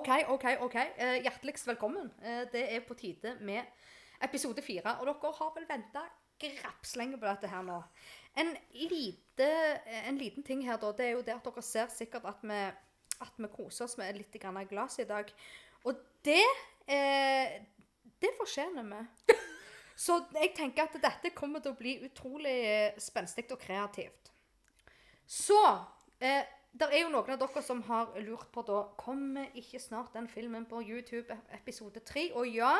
OK, OK, OK. Eh, hjerteligst velkommen. Eh, det er på tide med episode fire. Og dere har vel venta grapslenge på dette her nå. En, lite, eh, en liten ting her, da, det er jo det at dere ser sikkert at vi, at vi koser oss med litt grann glass i dag. Og det eh, Det fortjener vi. Så jeg tenker at dette kommer til å bli utrolig spenstig og kreativt. Så eh, det er jo noen av dere som har lurt på da Kommer ikke snart den filmen på YouTube, episode 3? Og ja,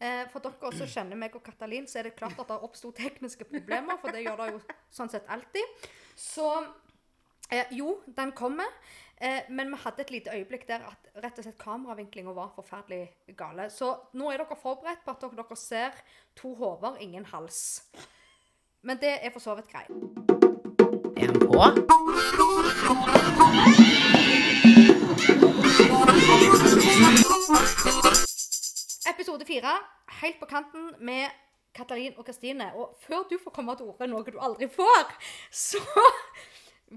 eh, for dere som kjenner meg og Katalin, så er det klart at det oppsto tekniske problemer. For det gjør det jo sånn sett alltid. Så eh, jo, den kommer. Eh, men vi hadde et lite øyeblikk der at rett og slett kameravinklinga var forferdelig gale. Så nå er dere forberedt på at dere, dere ser to hoder, ingen hals. Men det er for så vidt greit. Han på? Episode fire, helt på kanten med Katalin og Kristine. Og før du får komme til orde, noe du aldri får, så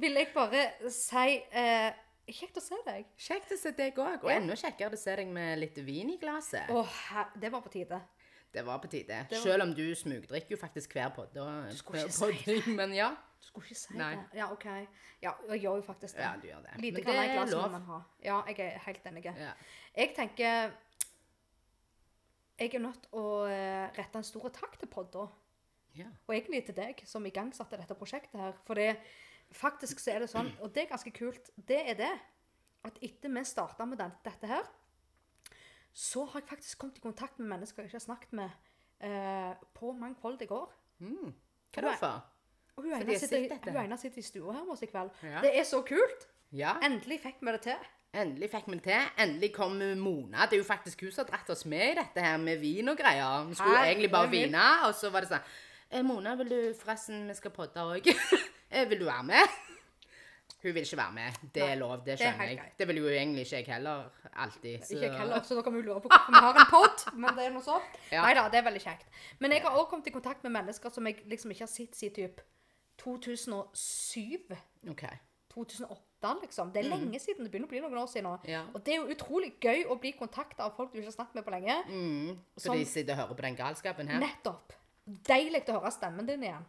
vil jeg bare si eh, Kjekt å se deg. Kjekt å se deg òg. Og Ja. enda kjekkere å se deg med litt vin i glasset. Åh, det var på tide. Det var på tide. Var- Selv om du smugdrikker jo faktisk hver podd. og- skulle ikke si det. Men ja. Du skulle ikke si Nei. det. Ja, OK. Ja, jeg gjør jo faktisk det. Ja, du gjør det. Lite Men grann det er lov. man ha. Ja, jeg er helt enig. Ja. Jeg tenker Jeg er nødt til å eh, rette en stor takk til podda. Ja. Og egentlig til deg som igangsatte dette prosjektet her. For det, faktisk så er det sånn, og det er ganske kult, det er det at etter vi starta med den, dette her, så har jeg faktisk kommet i kontakt med mennesker jeg ikke har snakket med eh, på mangfoldige år. Mm. Hva er er- for? Og hun ene sitter, hun ene sitter i stua her med oss i kveld. Ja. Det er så kult! Ja. Endelig fikk vi det til. Endelig fikk vi det til. Endelig kom Mona. Det er jo faktisk hun som har dratt oss med i dette her med vin og greier. Vi skulle Herre egentlig bare min. vine, og så var det sånn eh, Mona, vil du forresten Vi skal podde òg. vil du være med? Hun vil ikke være med. Det er lov, det det er skjønner helt jeg. greit. Det vil jo egentlig ikke jeg heller alltid. så- Ikke jeg heller, så da kan vi lure på hvorfor vi har en pod, men det er noe sånt. Ja. Nei da, det er veldig kjekt. Men jeg har også kommet i kontakt med mennesker som jeg liksom ikke har sett siden typ 2007. Okay. 2008, liksom. Det er lenge siden. Det begynner å bli noen år siden nå. Mm. Ja. Og det er jo utrolig gøy å bli kontakta av folk du ikke har snakket med på lenge. Mm, så Sånn- de sitter og hører på den galskapen her? Nettopp. Deilig å høre stemmen din igjen.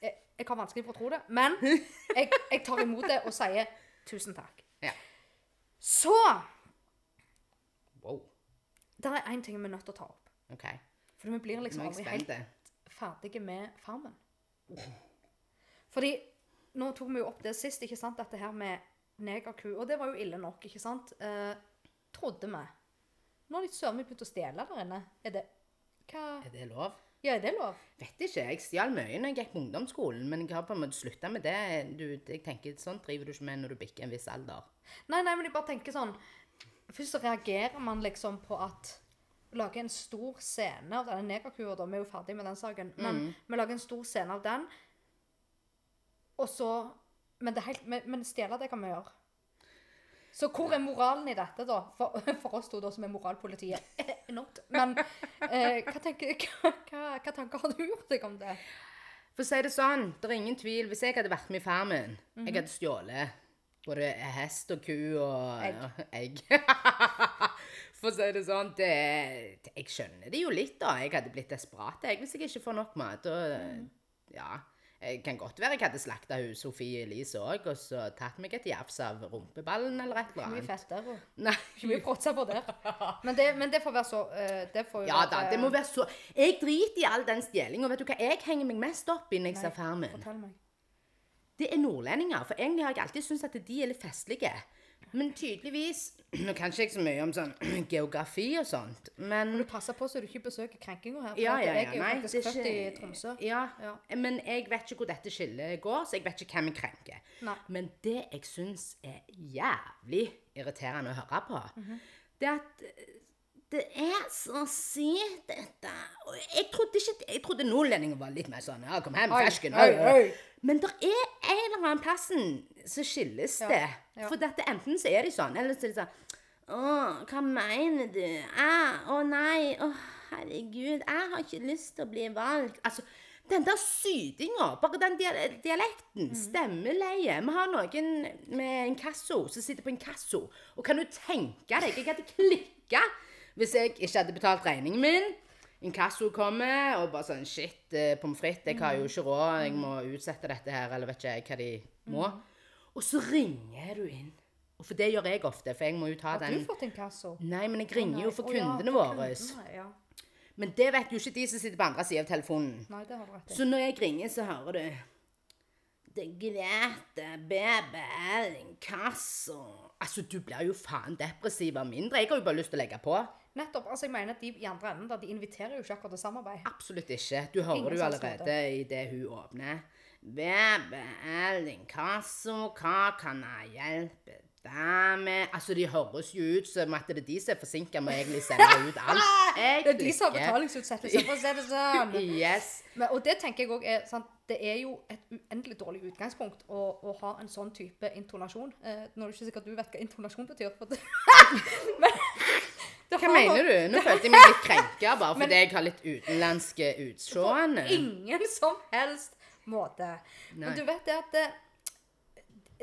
Jeg, jeg har vanskelig for å tro det, men jeg, jeg tar imot det og sier tusen takk. Ja. Så Wow. det er én ting vi er nødt til å ta opp. Okay. For vi blir liksom aldri helt ferdige med Farmen. Fordi nå tok vi jo opp det sist, ikke sant, dette her med negerku. Og det var jo ille nok, ikke sant? Eh, trodde vi. Nå har de søren meg begynt å stjele der inne. Er det Hva Er det lov? Ja, er det lov? Vet ikke. Jeg stjal mye når jeg gikk på ungdomsskolen, men jeg har på en måte slutta med det. Du, jeg tenker, Sånn driver du ikke med når du bikker en viss alder. Nei, nei, men jeg bare tenker sånn Først så reagerer man liksom på at Lage en stor scene av denne negerkua, da. Vi er jo ferdig med den saken. Men vi lager en stor scene av den, og så Men, det helt, men, men stjele, det kan vi gjøre. Så hvor er moralen i dette, da? For, for oss to da, som er moralpolitiet. Not. Men eh, hva, tenker, hva, hva, tanker har du gjort deg om det? For å si det sånn, det er ingen tvil. Hvis jeg hadde vært med i Farmen, jeg hadde stjålet både hest og ku og Egg. ja, egg. For å si det sånn, det, jeg skjønner det jo litt, da. Jeg hadde blitt desperat jeg, hvis jeg ikke får nok mat. Og, ja, jeg kan godt være jeg hadde slakta Sofie Elise òg, og så tatt meg et jafs av rumpeballen eller et eller mye annet. fett der. Nei. Ikke mye fråtser på der. Men det, men det får være så eh, det får Ja være- da, det må være så Jeg driter i all den stjelinga. Vet du hva jeg henger meg mest opp i når jeg ser Farmen? Det er nordlendinger. For egentlig har jeg alltid syntes at de er litt festlige. Men tydeligvis Nå kan ikke jeg så mye om sånn geografi og sånt, men Du passer på så du ikke besøker krenkinga her. For Ja, ja, ja. Jeg er jo Nei, faktisk det født i Tromsø. Ja, Ja. men jeg vet ikke hvor dette skillet går, så jeg vet ikke hvem jeg krenker. Nei. Men det jeg syns er jævlig irriterende å høre på, Mhm. det er at eh, det er så sykt, dette. Og jeg trodde ikke Jeg trodde nordlendinger var litt mer sånn Ja, kom hjem, fersken. oi. oi. Men det er en eller annen plassen så skilles det. Ja. For dette, enten så er de sånn, eller så er de sånn Å, hva mener du? Ah, å nei. Å, herregud. Jeg har ikke lyst til å bli valgt. Altså, Den der sytinga, bare den dia- dialekten, stemmeleie. Vi har noen med inkasso som sitter på inkasso. Og kan du tenke deg, jeg hadde klikka hvis jeg ikke hadde betalt regningen min. Inkasso kommer, og bare sånn Shit, eh, pommes frites, jeg har jo ikke råd, jeg må utsette dette her, eller vet ikke jeg hva de må. Og så ringer du inn. Og for det gjør jeg ofte, for jeg må jo ta Har den du fått inkasso? Nei, men jeg ringer jo for ja, kundene for våre. Ja. Men det vet jo ikke de som sitter på andre siden av telefonen. Nei, det har du rett i. Så når jeg ringer, så hører du Det Grete, BB, inkasso Altså, du blir jo faen depressiv av mindre. Jeg har jo bare lyst til å legge på. Nettopp. altså jeg mener at De i andre enden da, de inviterer jo ikke akkurat til samarbeid. Absolutt ikke. Du hører Ingen det jo allerede i det hun åpner. BB, inkasso, hva kan jeg hjelpe deg med? Altså, de høres jo ut som at det er de som er forsinka med å egentlig sende ut alt. Jeg Det er de som har betalingsutsettelse, for å si det sånn. Yes. Men, og det tenker jeg også er sant, Det er jo et uendelig dårlig utgangspunkt å, å ha en sånn type intonasjon. Eh, nå er det ikke sikkert du vet hva intonasjon betyr. For det, men, det Hva mener du? Nå følte jeg meg litt krenka bare fordi jeg har litt utenlandske utseende. ingen som helst måte. Nei. Men du vet det at det,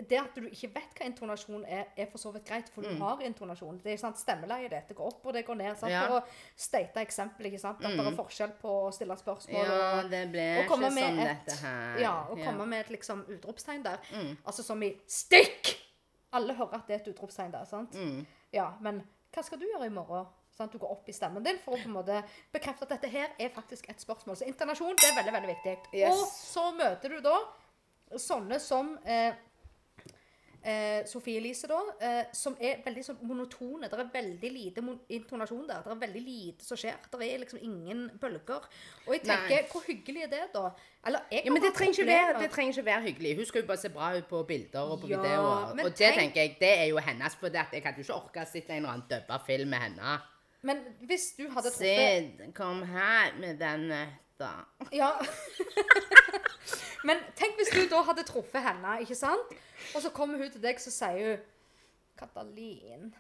det at du ikke vet hva intonasjon er, er for så vidt greit, for du har intonasjon. Det er sant, Stemmeleiet ditt det går opp og det går ned. Sant? Mm. Ja. Mm. For å state eksempel, ikke sant? at det er forskjell på å stille spørsmål Ja, og det ble og komme ikke med sånn et- dette her. Ja, og komme med et liksom utropstegn der. Mm. Altså som i 'stikk'! Alle hører at det er et utropstegn der, sant? Mm. Ja, men hva skal du gjøre i morgen? Sant? Du går opp i stemmen din for å på en måte bekrefte at dette her er faktisk et spørsmål. Så intonasjon det er veldig, veldig viktig. Yes. Og så møter du da sånne som eh, eh, Sofie Elise, da, eh, som er veldig sånn monotone. Det er veldig lite intonasjon der. Det er veldig lite som skjer. Det er liksom ingen bølger. Og jeg tenker, Nei. hvor hyggelig er det, da? Eller, Ja, men det trenger, være, det trenger ikke være hyggelig. Hun skal jo bare se bra ut på bilder og på Ja, videoer. Og det tenk- tenker jeg, det er jo hennes, for det at jeg hadde jo ikke orka å sitte i en eller annen dubba film med henne. Men hvis du hadde truffet Sid, kom her med den nøtta. Ja. Men tenk hvis du da hadde truffet henne, ikke sant? Og så kommer hun til deg, så sier hun Katalin.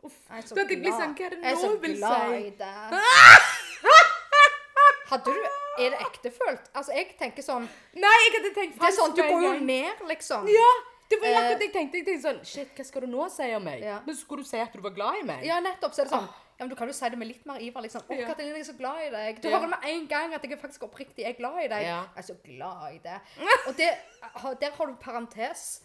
Uff, Jeg er så glad. sånn, hva er det så nå vil glad si? i deg. Hadde du Er det ektefølt? Altså, jeg tenker sånn Nei, jeg hadde tenkt Det er sånn, Du går jo ned, liksom. Ja, det var Eh, akkurat det jeg tenkte. Jeg tenkte sånn, shit, hva skal du nå si om meg? Ja. Men skulle du si at du var glad i meg? Ja, nettopp. Så er det sånn Ja, men Du kan jo si det med litt mer iver. liksom. 'Å, Ja. Katalin, jeg er så glad i deg.' Du Ja. hører med en gang at jeg er faktisk oppriktig er glad i deg. Ja. Jeg er så glad i det. Og det, der har du parentes.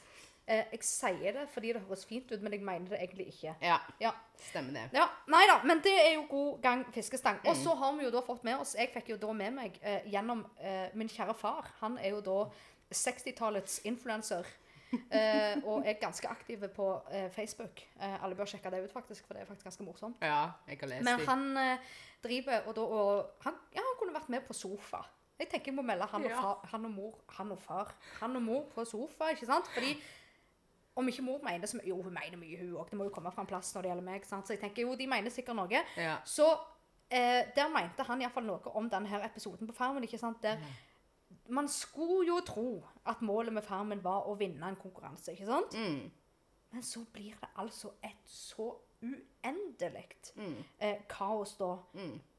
Eh, jeg sier det fordi det høres fint ut, men jeg mener det egentlig ikke. Ja, Ja. stemmer det. ja Nei da, men det er jo god gang fiskestang. Mm. Og så har vi jo da fått med oss Jeg fikk jo da med meg eh, gjennom eh, min kjære far. Han er jo da 60-tallets influenser. Eh, og er ganske aktiv på eh, Facebook. Eh, alle bør sjekke det ut, faktisk, for det er faktisk ganske morsomt. Ja, jeg har lest Men han eh, driver og da og han, Ja, han kunne vært med på sofa. Jeg tenker jeg må melde han, og Ja. far, han og mor Han og far. Han og mor på sofa, ikke sant? Fordi om ikke mor mener så mye Jo, hun mener mye, hun òg. Det må jo komme fra en plass når det gjelder meg. sant? Så jeg tenker jo, de mener sikkert noe. Ja. Så eh, der mente han iallfall noe om denne episoden på Farmen. ikke sant? Der man skulle jo tro at målet med Farmen var å vinne en konkurranse, ikke sant? Mm. Men så blir det altså et så uendelig Mm. eh, kaos da.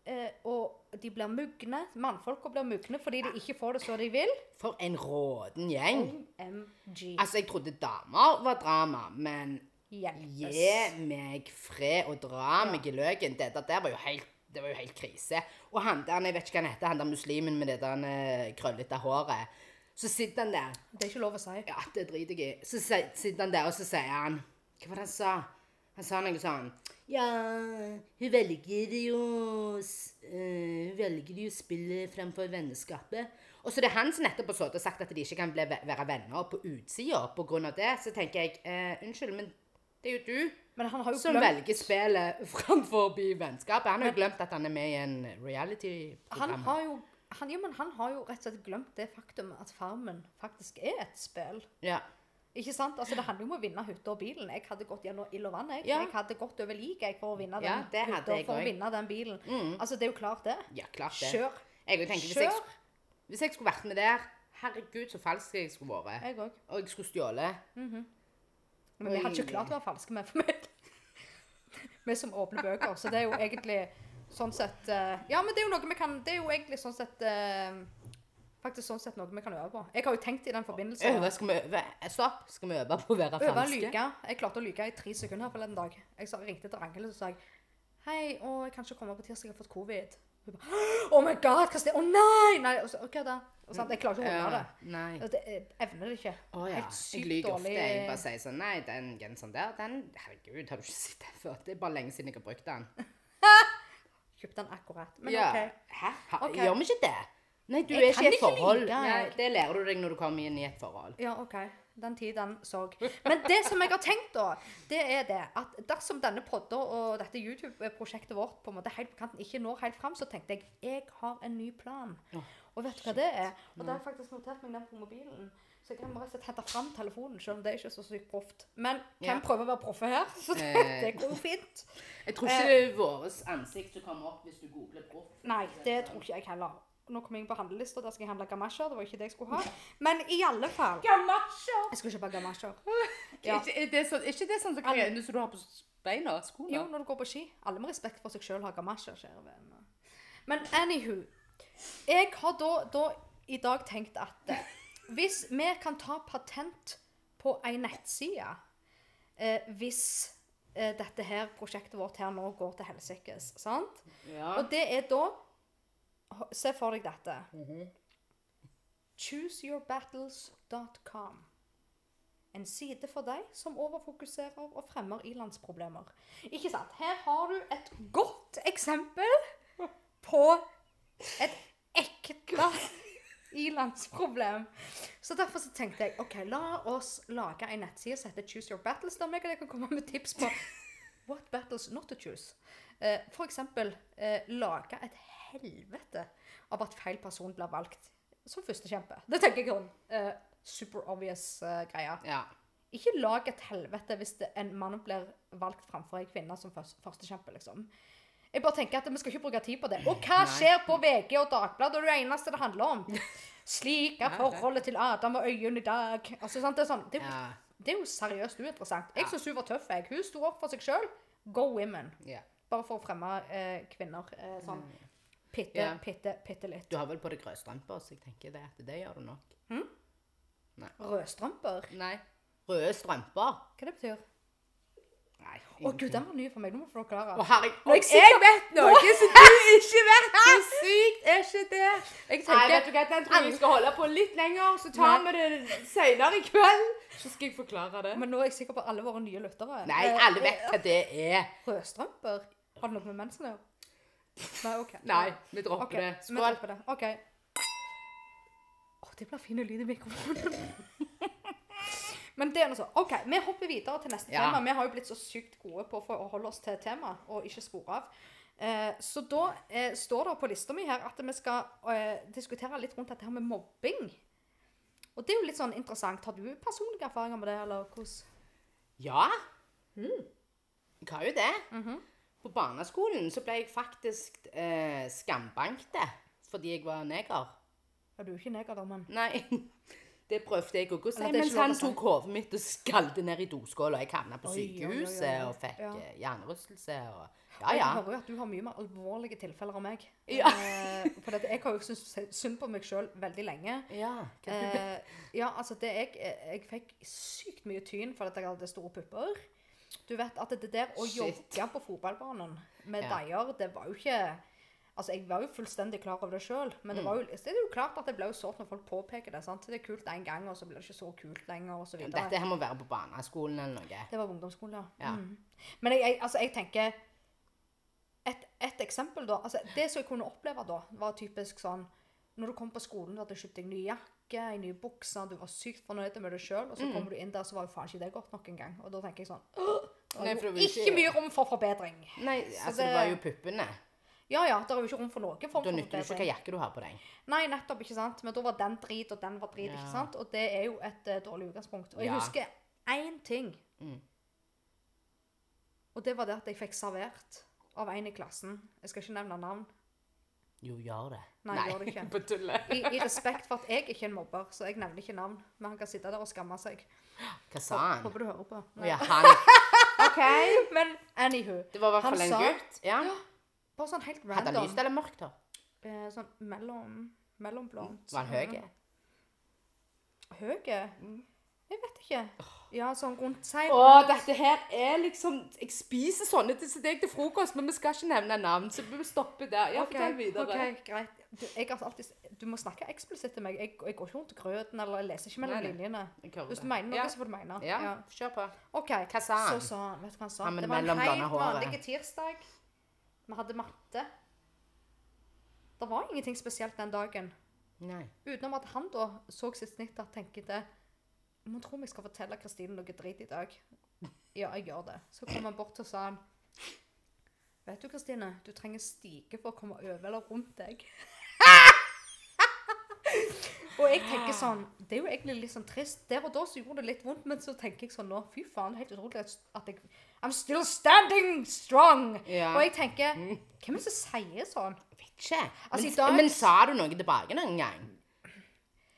Eh, og de blir mugne. Mannfolka blir mugne fordi de ikke får det så de vil. For en råden gjeng. OMG. Altså, jeg trodde damer var drama, men Hjelpes. gi meg fred og dra meg i løken. Dette der var jo helt det var jo helt krise. Og han der, jeg vet ikke hva han heter, han der muslimen med det der eh, krøllete håret. Så sitter han der. Det er ikke lov å si. Ja, det driter jeg i. Så sitter han der, og så sier han Hva var det han sa? Han sa noe sånn Ja, hun velger jo eh, Hun velger jo spillet fremfor vennskapet. Og så det er han som nettopp har sittet og sagt at de ikke kan bli, være venner på utsida pga. det. Så tenker jeg eh, Unnskyld, men det er jo du Men han har jo som glemt velger spillet framfor vennskapet. Han har jo glemt at han er med i en reality-program. han har jo han, ja, men han har jo rett og slett glemt det faktum at Farmen faktisk er et spill. Ja. Ikke sant? Altså, Det handler jo om å vinne hytta og bilen. Jeg hadde gått gjennom ild og vann. Jeg, Ja. jeg hadde gått over lik jeg, for å vinne den Ja, hytta for å vinne den bilen. Altså, Det er jo klart, det. ja, klart det. Kjør. Jeg tenker, hvis, jeg, hvis jeg skulle vært med der Herregud, så falsk jeg skulle vært. Jeg. Og jeg skulle stjålet. Men vi hadde ikke klart å være falske med for meg. Vi som åpner bøker. Så det er jo egentlig sånn sett eh, Ja, men det er jo noe vi kan Det er jo egentlig sånn sett eh, faktisk sånn sett noe vi kan øve på. Jeg har jo tenkt i den forbindelse Øve, skal vi øve? Stopp. Skal vi øve på å være Øve å falske? lyge. Jeg klarte å lyge i tre sekunder her forleden dag. Jeg ringte til Ragnhild og sa jeg, Hei, å, jeg kan ikke komme på tirsdag, jeg har fått covid. Hun bare Oh my god, hva er det? Å nei! nei og så, OK, da. Og sant, jeg klarer ikke å holde det. Nei. Og det jeg evner det ikke. Å ja. Helt Jeg sykt lyver ofte. Jeg bare sier sånn Nei, den genseren der, den Herregud, har du ikke sett den før? Det er bare lenge siden jeg har brukt den. Kjøpte den akkurat. Men ja. OK. Hæ? Ha, okay. Gjør vi ikke det? Nei, du Jeg er ikke i et forhold. lyve, Nei, det lærer du deg når du kommer inn i et forhold. Ja, OK. Den tid, den så. Men det som jeg har tenkt, da, det er det at dersom denne podda og dette YouTube-prosjektet vårt på en måte helt på kanten ikke når helt fram, så tenkte jeg jeg har en ny plan. Og vet du hva det er? Og det har jeg faktisk notert meg ned på mobilen. Så jeg kan bare hente fram telefonen, selv om det er ikke så sykt proft. Men kan Ja. prøve å være proffe her, så det, Eh. det går fint. Jeg tror ikke det er vårt ansikt som kommer opp hvis du googler proff. Nei, det tror ikke jeg heller. Nå kom jeg inn på handlelista, der skal jeg handle gamasjer. Det var ikke det jeg skulle ha. Men i alle fall Gamasjer! Jeg skulle kjøpe gamasjer. Ja. Er det sånn, ikke det sånn som som du har på beina? Skoene? Jo, når du går på ski. Alle med respekt for seg sjøl har gamasjer, kjære venner. Men anywho. Jeg har da, da i dag tenkt at eh, hvis vi kan ta patent på ei nettside eh, Hvis eh, dette her prosjektet vårt her nå går til helsikes, sant? Ja. Og det er da Se for deg dette. Chooseyourbattles.com. En side for deg som overfokuserer og fremmer ilandsproblemer. Ikke sant? Her har du et godt eksempel på et ekte ilandsproblem. Så derfor så tenkte jeg ok, la oss lage en nettside som heter Choose Your Battles, der jeg kan komme med tips på what battles not to choose. Eh, eksempel eh, lage et helvete av at feil person blir valgt som førstekjempe. Det tenker jeg om. eh, super obvious eh, greie. ja. Ikke lag et helvete hvis det, en mann blir valgt framfor en kvinne som først, førstekjempe, liksom. Jeg bare tenker at Vi skal ikke bruke tid på det. Og hva skjer på VG og Dagbladet? Det er det eneste det handler om. Slik er forholdet til Adam og Øyunn i dag. Altså, sant? Det, er sånn, det, Ja. Det er jo seriøst uinteressant. Jeg syns hun var tøff. jeg. Hun sto opp for seg sjøl. Go women. Yeah. Bare for å fremme eh, kvinner eh, sånn pitte, yeah. pitte, pitte litt. Du har vel på deg rødstrømper, så jeg tenker det det gjør du nok. Rødstrømper? Nei. Røde strømper? Hva det betyr? Nei. Å gud, den var ny for meg. Nå må du forklare. Å, herregud. Nå er jeg Jeg, vet noe som du ikke vet! Så sykt er ikke det? Jeg Nei, vet du hva, Den tror jeg vi skal holde på litt lenger, så tar vi det senere i kveld. Så skal jeg forklare det. Men nå er jeg sikker på alle våre nye lyttere. Nei, Eh, alle vet hva det er. Rødstrømper? Har det noe med mensen å gjøre? Nei, OK. Nei, vi dropper okay, det. vi Skål. dropper det. OK. Å, det blir fin lyd i mikrofonen. Men det er noe så. OK, vi hopper videre til neste Ja. tema. Vi har jo blitt så sykt gode på å holde oss til temaet og ikke spore av. Eh, så da eh, står det på lista mi her at vi skal eh, diskutere litt rundt dette her med mobbing. Og det er jo litt sånn interessant. Har du personlige erfaringer med det, eller hvordan? Ja. Jeg har jo det. På barneskolen så ble jeg faktisk eh, skambankte fordi jeg var neger. Ja, du er ikke neger, da, men Nei, det prøvde jeg òg å si, mens han tok hodet mitt og skalte ned i doskåla. Jeg havna på Oi, oi, oi, oi, sykehuset og fikk Ja. eh, hjernerystelse og Ja, Jeg hører jo at du har mye mer alvorlige tilfeller enn meg. Ja. Eh, for jeg har jo syntes synd på meg sjøl veldig lenge. ja. Eh, ja, altså det jeg, jeg fikk sykt mye tyn for at jeg hadde store pupper. Du vet at det der å jogge på fotballbanen med Ja. deier, det var jo ikke Altså, Jeg var jo fullstendig klar over det sjøl, men det, var jo, det er jo klart at det ble jo sårt når folk påpeker det. sant? Det er kult én gang, og så blir det ikke så kult lenger, og så videre. Dette her må være på barneskolen eller noe. Det var på ungdomsskolen, ja. Ja. Mm. Men jeg, jeg, altså, jeg tenker et, et eksempel, da. Altså, det som jeg kunne oppleve da, var typisk sånn Når du kom på skolen, du hadde kjøpt deg ny jakke, en ny bukse, du var sykt fornøyd med deg sjøl, og så Mm. kommer du inn der, så var jo faen ikke det godt nok engang. Og da tenker jeg sånn «Åh, Det jo var ikke ikke- mye rom for forbedring. Nei, altså det det- var jo puppene. Ja ja, det er jo ikke rom for noen form for Da nytter det ikke hva jakke du har på deg. Nei, nettopp, ikke sant. Men da var den drit, og den var drit, Ja. ikke sant. Og det er jo et eh, dårlig utgangspunkt. Og jeg Ja. husker én ting. Mm. Og det var det at jeg fikk servert av en i klassen. Jeg skal ikke nevne navn. Jo, gjør det. Nei, gjør det ikke. på tulle. I, I respekt for at jeg er ikke en mobber, så jeg nevner ikke navn. Men han kan sitte der og skamme seg. Hva sa han? Håper du hører på. Å ja, han. OK. Men anywho. Det var i hvert Han fall en sa- gutt. Ja. Bare sånn helt Hadde han lyst eller mørkt hår? Eh, sånn mellom Mellomblondt. Var han høy? Høy? Jeg vet ikke. Ja, sånn rundt seilen. Å, dette her er liksom Jeg spiser sånne til deg til frokost, men vi skal ikke nevne navn, så vi stopper der. Ja, Ok, fortell videre. ok, greit. Du, jeg har alltid, du må snakke eksplisitt til meg. Jeg, jeg går ikke rundt grøten eller jeg leser ikke mellom linjene. Hvis du mener noe, Ja. så får du mene. Ja, kjør på. OK. Hva sa han? Så sa han Vet du hva han sa? Ja, det var en helt vanlig tirsdag. Vi hadde matte. Det var ingenting spesielt den dagen. Nei. Utenom at han da så sitt snitt og tenkte Må tro jeg skal fortelle Kristine noe drit i dag. Ja, jeg gjør det. Så kom han bort og sa han Vet du, Kristine, du trenger stige for å komme over eller rundt deg. Og jeg tenker sånn Det er jo egentlig litt sånn trist. Der og da så gjorde det litt vondt, men så tenker jeg sånn nå Fy faen, helt utrolig at jeg I'm still standing strong! Ja. Og jeg tenker Hvem er det som sier sånn? Vet ikke. Altså, men, dag- men sa du noe tilbake noen gang?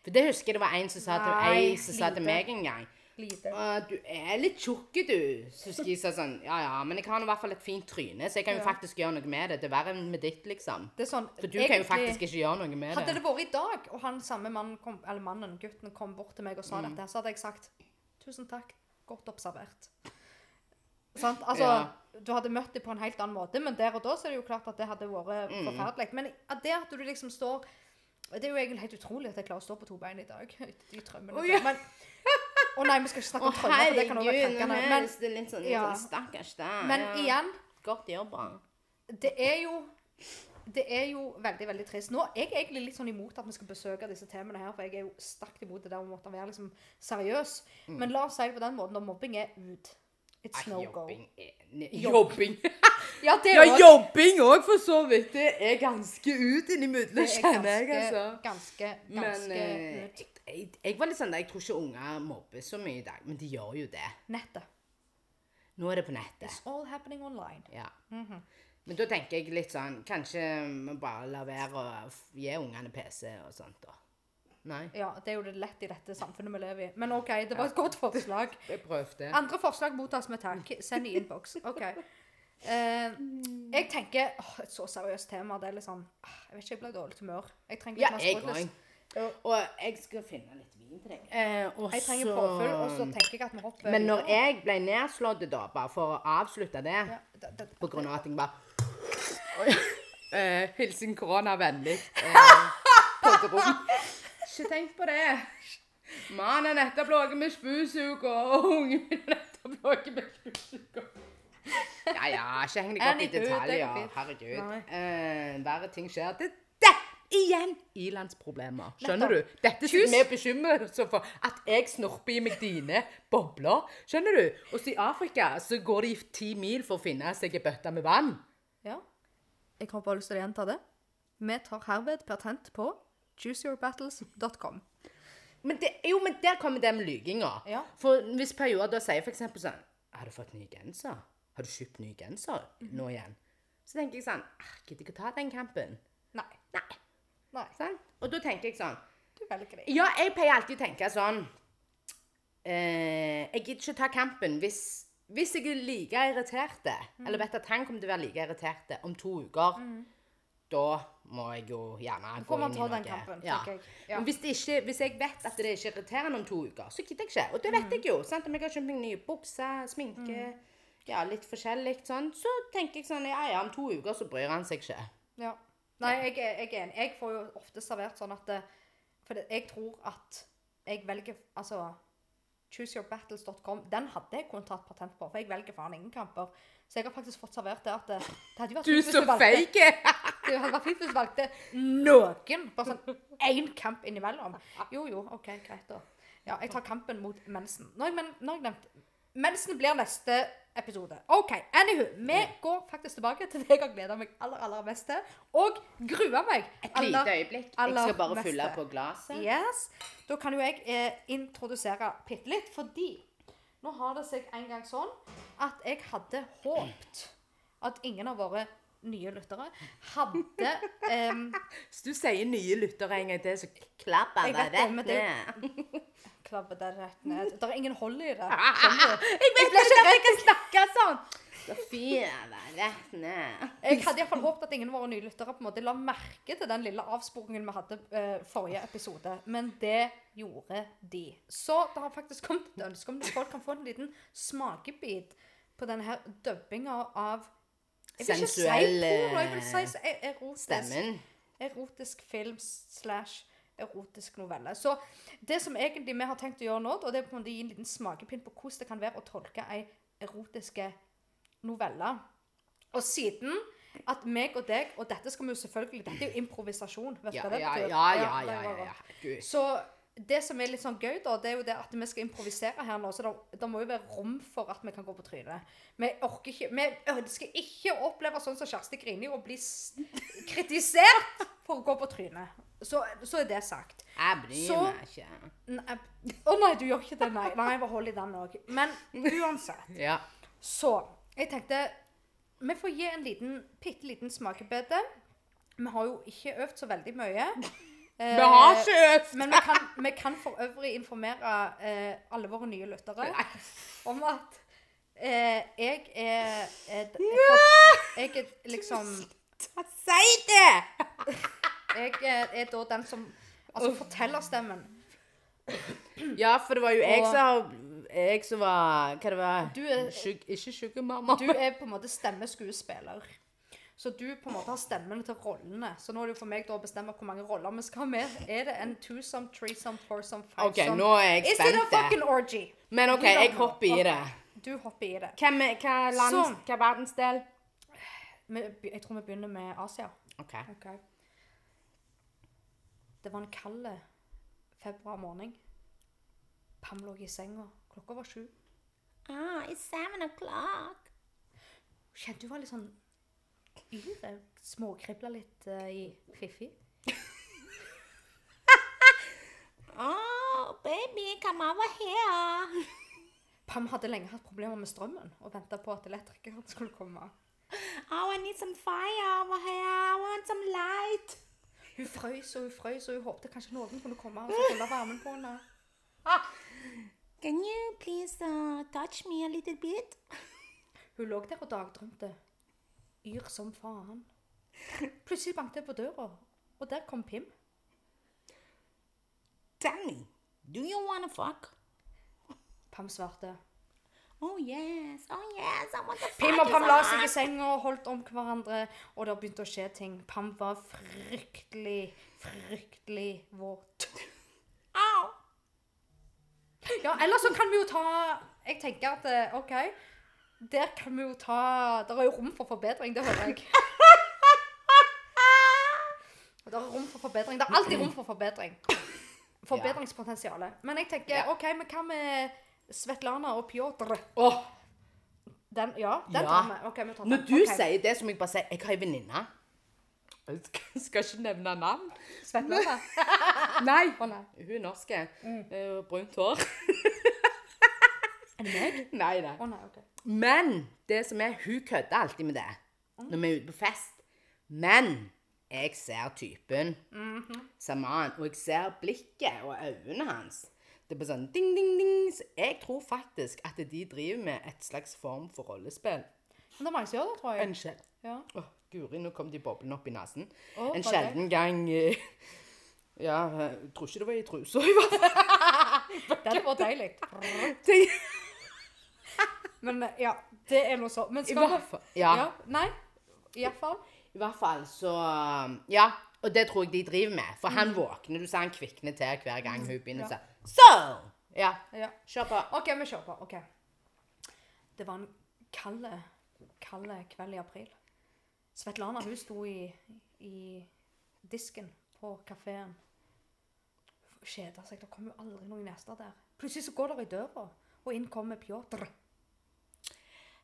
For det husker jeg det var en som sa til, ei som sa til meg en gang. Lite. Uh, du er litt tjukk, du. Så jeg si sånn Ja ja, men jeg har i hvert fall et fint tryne, så jeg kan jo Ja. faktisk gjøre noe med det. Det er verre enn med ditt, liksom. Det sånn For du kan jo faktisk ikke gjøre noe med Hadde det. det vært i dag, og han samme mannen, kom, eller mannen, gutten, kom bort til meg og sa Mm. dette, så hadde jeg sagt tusen takk, godt observert. Sant? Altså, Ja. du hadde møtt dem på en helt annen måte, men der og da så er det jo klart at det hadde vært Mm. forferdelig. Men det at du liksom står Det er jo egentlig helt utrolig at jeg klarer å stå på to bein i dag. De trømmene. Oh, ja. Men Å nei, vi skal ikke snakke om troller. for det kan også være herregud, nå krenkende. høres Men, det litt sånn, ja. sånn stakkars deg. men ja. igjen, Godt jobba. det er jo det er jo veldig veldig trist. Nå er jeg egentlig litt sånn imot at vi skal besøke disse temaene her, for jeg er jo sterkt imot det der om å være liksom seriøs. Men la oss si det på den måten, når mobbing er ut. It's Mm. Nei, no go. jobbing er Jobbing. Ja, det Ja, også- jobbing òg, for så vidt. Det er ganske ut innimellom, er kjenner jeg, altså. ganske, ganske men, ut. jeg, jeg, var litt sånn jeg tror ikke unger mobber så mye i dag, men de gjør jo det. Nettet. Nå er det på nettet. It's all happening online. Ja. Mhm. Men da tenker jeg litt sånn Kanskje vi bare lar være å gi ungene PC og sånt, da. Nei? Ja, det er jo det lett i dette samfunnet vi lever i. Men OK, det var et godt forslag. Jeg prøvde. Andre forslag mottas med takk. Send i innboks. OK. Eh, jeg tenker åh, Et så seriøst tema. Det er litt sånn Jeg vet ikke, jeg ble i dårlig humør. Jeg trenger Ja, litt mer jeg sprudløs. òg. Og jeg skal finne litt vin til deg. Eh, og Jeg trenger så- påfyll, og så tenker jeg at vi hopper Men når videre. jeg ble nedslått, da, bare for å avslutte det ja, det, det, På grunn av at jeg bare eh, Hilsen koronavennlig. Eh, podderom. Ikke tenk på det. Mannen er nettopp ligget med spusuk, og ungen min er nettopp ligget med spusuk. Ja ja, ikke heng deg opp i detaljer. Herregud. Eh, verre ting skjer. Det igjen ilandsproblemer. Skjønner du? Dette som vi bekymrer for. At jeg snorper i meg dine bobler. Skjønner du? Og så i Afrika så går de ti mil for å finne seg ei bøtte med vann. Ja. Jeg har bare lyst til å gjenta det. Vi tar herved patent på chooseyourbattles.com. Men det, jo, men der kommer det med lyginga. Ja. For hvis perioder da sier eksempel sånn Har du fått ny genser? Har du kjøpt ny genser Mhm. nå igjen? Så tenker jeg sånn «Ah, Gidder ikke å ta den kampen. Nei. Nei. Nei. Sånn? Og da tenker jeg sånn Du velger det. Ja, jeg pleier alltid å tenke sånn eh, Jeg gidder ikke å ta kampen hvis, hvis jeg er like irritert, Mm. eller vet at han kommer til å være like irritert om to uker, da må jeg jo gjerne gå inn i noe. Får man ta den kampen, ja. tenker jeg. Ja. Men hvis, ikke, hvis jeg vet at det ikke er irriterende om to uker, så gidder jeg ikke. Og det vet jeg jo. sant? Om jeg har kjøpt meg nye bukser, sminke, ja, litt forskjellig sånn, så tenker jeg sånn Ja, ja, om to uker så bryr han seg ikke. Ja. Nei, jeg, jeg er enig. Jeg får jo ofte servert sånn at For jeg tror at jeg velger Altså chooseyourbattles.com, den hadde jeg kunnet tatt patent på, for jeg velger faen ingen kamper. Så jeg har faktisk fått servert det at det, det hadde vært Du så fake! Det hadde vært fint hvis du valgte noen. Bare sånn én kamp innimellom. Jo, jo, OK, greit, da. Ja, jeg tar kampen mot mensen. Jeg, men, nå har jeg nevnt Mensen blir neste episode. OK, anywho. Vi går faktisk tilbake til det jeg har gleda meg aller, aller mest til, og grua meg. Et lite øyeblikk. Jeg skal bare meste. fylle på glasset. Yes. Da kan jo jeg eh, introdusere bitte litt, fordi nå har det seg en gang sånn at jeg hadde håpt at ingen av våre nye lyttere hadde um, Hvis du sier nye lyttere en gang til, så klapper Jeg deg rett ned. Klabbe det rett ned. Det er ingen hold i det. Jeg Skjønner du? vet ikke at jeg kan snakke sånn! Sofie det rett ned. Jeg hadde iallfall håpet at ingen av våre nye lyttere på en måte la merke til den lille avsporingen vi hadde uh, forrige episode, men det gjorde de. Så det har faktisk kommet et ønske om at folk kan få en liten smakebit på denne her dubbinga av Sensuell si porno, jeg vil si e- erotisk, Stemmen. erotisk film slash erotisk novelle. Så det som egentlig vi har tenkt å gjøre nå, og det er på en måte å gi en liten smakepinn på hvordan det kan være å tolke ei erotiske novelle. Og siden at meg og deg Og dette skal vi jo selvfølgelig Dette er jo improvisasjon. Vet Ja, det ja, ja, ja, ja, ja. Så det som er litt sånn gøy, da, det er jo det at vi skal improvisere her nå. Så det, må jo være rom for at vi kan gå på trynet. Vi orker ikke Vi ønsker ikke å oppleve sånn som Kjersti Grini og bli kritisert for å gå på trynet. Så, så er det sagt. Jeg bryr Så- meg ikke. Å Å nei, du gjør ikke det, nei. Nei, bare hold i den òg. Men uansett. Ja. Så jeg tenkte Vi får gi en liten, bitte liten smakebete. Vi har jo ikke øvd så veldig mye. Eh, Vi har ikke øvd! Men vi kan, vi kan for øvrig informere eh, alle våre nye lyttere om at eh, jeg er, er, jeg, Jeg er liksom Si det! Jeg er, er da den som Altså fortellerstemmen. Ja, for det var jo jeg Og- som Jeg som var Hva det var Du er- Sug, Ikke sugarmamma. Du er på en måte stemmeskuespiller. Så du på en måte har stemmen til rollene. Så nå er det jo for meg da å bestemme hvor mange roller vi skal ha med. Er det en twosome, threesome, foursome, OK, fivesome? nå er jeg Is it a spent. fucking orgy? Men OK, jeg hopper i det. Du hopper i det. Hvem er- Hva land, Sånn. hva verdensdel? Vi, jeg tror vi begynner med Asia. OK. Ok. Det var en kald februar morgen. Pam lå i senga. Klokka var sju. Ah, it's seven o'clock. Kjente hun var litt sånn yr. Småkribla litt uh, i Fiffi. Oh, baby, come over here. Pam hadde lenge hatt problemer med strømmen og venta på at elektrikeren skulle komme. Oh, I need some fire over here. I want some light. Hun frøys og hun frøys, og hun håpte kanskje noen kunne komme og holde varmen på henne. Can you please uh, touch me a little bit? Hun lå der og dagdrømte. Yr som faen. Plutselig banket det på døra, og der kom Pim. Me, do you wanna fuck? Pam svarte. Oh yes, oh yes, I want to Pim og Pam la seg i senga og holdt om hverandre, og det begynte å skje ting. Pam var fryktelig, fryktelig våt. Au. Ja, ellers så kan vi jo ta Jeg tenker at eh, OK, der kan vi jo ta Der er jo rom for forbedring, det hører jeg. Det er rom for forbedring. Det er alltid rom for forbedring. Forbedringspotensialet. Men jeg tenker OK, men hva med Svetlana og Pjotr? Oh. Den, ja, den Ja. tar vi. Okay, vi tar den. Når du okay. sier det, så må jeg bare si jeg har ei venninne. Jeg skal- ikke nevne navn. Svetlana? Nei. Oh, nei. Hun er norsk. Mm. Brunt hår. Er det meg? nei nei. Oh, nei, okay. Men det som er, hun kødder alltid med det når vi er ute på fest. Men jeg ser typen. Mm -hmm. Saman. Og jeg ser blikket og øynene hans. Det er sånn ding, ding, ding. Så jeg tror faktisk at de driver med et slags form for rollespill. Men det er mange som gjør det, tror jeg. En sjel... Ja. Åh, Guri, nå kom de boblene opp i nesen. Åh, en sjelden gang eh, Ja, jeg tror ikke det var i trusa, i hvert fall. Den var deilig. Det- Men eh, ja, det er noe så. Men I skal hvert fall. Ja. Ja. Nei, iallfall. I hvert fall så Ja. Og det tror jeg de driver med. For han våkner. Du ser han kvikner til hver gang hun begynner Ja. Så! Ja. Ja. Kjør på. OK, vi kjører på. OK. Det var en kald, kald kveld i april. Svetlana hun sto i, i disken på kafeen. Kjeda seg. Det kom jo aldri noen gjester der. Plutselig så går det i døra, og inn kommer Pjotr.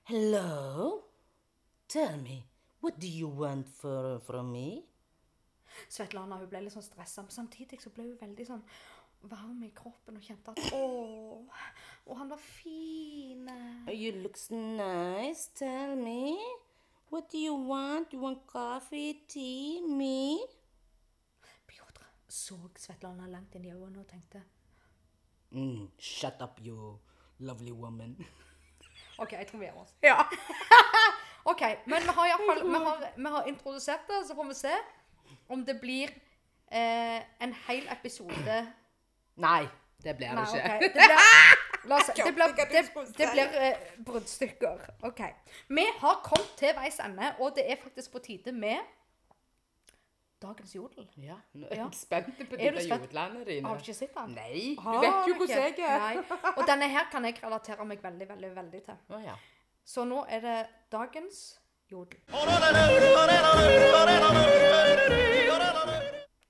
Hello? Tell me, what do you want for, from me? Svetlana hun ble litt sånn stressa, men samtidig så ble hun veldig sånn varm i kroppen og kjente at Å, og han var fin. You look nice. Tell me. What do you want? You want coffee, tea, me? Pjotr så Svetlana langt inn i øynene og tenkte Mm, shut up, you lovely woman. OK, jeg tror vi gjør oss. Ja. OK, men vi har iallfall vi, har- vi har introdusert det, så får vi se om det blir eh, en hel episode Nei, det blir det ikke. Det blir, la oss, det blir, det, det blir eh, bruddstykker. OK. Vi har kommet til veis ende, og det er faktisk på tide med dagens jodel. Ja, nå er Ja. jeg spent på de du jodlene dine. Har du ikke sett den? Nei, du vet jo hvordan jeg er. Nei. Og denne her kan jeg relatere meg veldig, veldig, veldig til. Ja. Så nå er det dagens jodel.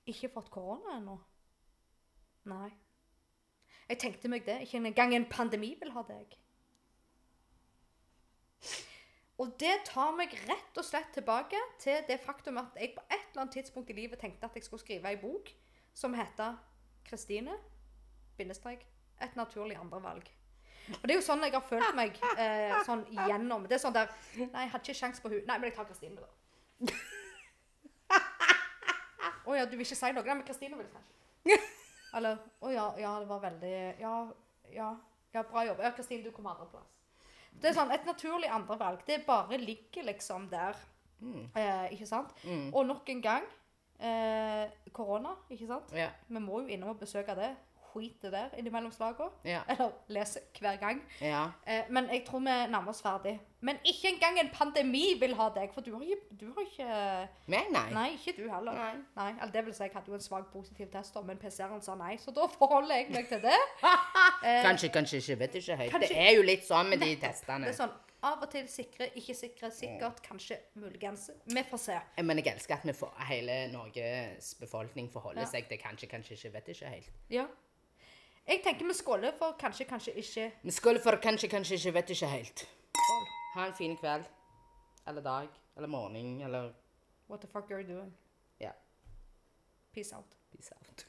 Ikke fått korona ennå? Nei. Jeg tenkte meg det. Ikke engang en pandemi vil ha deg. Og det tar meg rett og slett tilbake til det faktum at jeg på et eller annet tidspunkt i livet tenkte at jeg skulle skrive ei bok som heter 'Kristine et naturlig andrevalg'. Og det er jo sånn jeg har følt meg eh, sånn gjennom. Det er sånn der Nei, jeg hadde ikke sjans på hun. Nei, men jeg tar Kristine, da. Å ja, du vil ikke si noe? Nei, men Kristine vil kanskje. Eller Å ja, ja, det var veldig Ja, ja, ja bra jobb. Ja, Kristine, du kommer andreplass. Det er sånn et naturlig andrevalg. Det bare ligger liksom der. Eh, ikke sant? Og nok en gang eh, korona, ikke sant? Ja. Vi må jo innom og besøke det. Skit det der innimellom slagene. Ja. Eller leser hver gang. ja. Eh, men jeg tror vi nærmer oss ferdig. Men ikke engang en pandemi vil ha deg, for du har ikke, du har ikke Men nei. Nei, ikke du heller. Nei. eller det vil si, jeg hadde jo en svak positiv test, men PC-en sa nei, så da forholder jeg meg til det. Kanskje, kanskje ikke. Vet ikke høyt. Kanskje- Det er jo litt sånn med de testene. Det er sånn av og til sikre, ikke sikre, sikkert, kanskje, muligens. Vi får se. Men jeg elsker at vi får, hele Norges befolkning forholder Ja. seg til kanskje, kanskje ikke. Vet ikke helt. Ja. Jeg tenker vi skåler for kanskje, kanskje ikke. Vi skåler for kanskje, kanskje ikke. Vet ikke helt. Skål. Ha en fin kveld. Eller dag. Eller morgen. Eller What the fuck are you doing? Ja. Peace out. Peace out.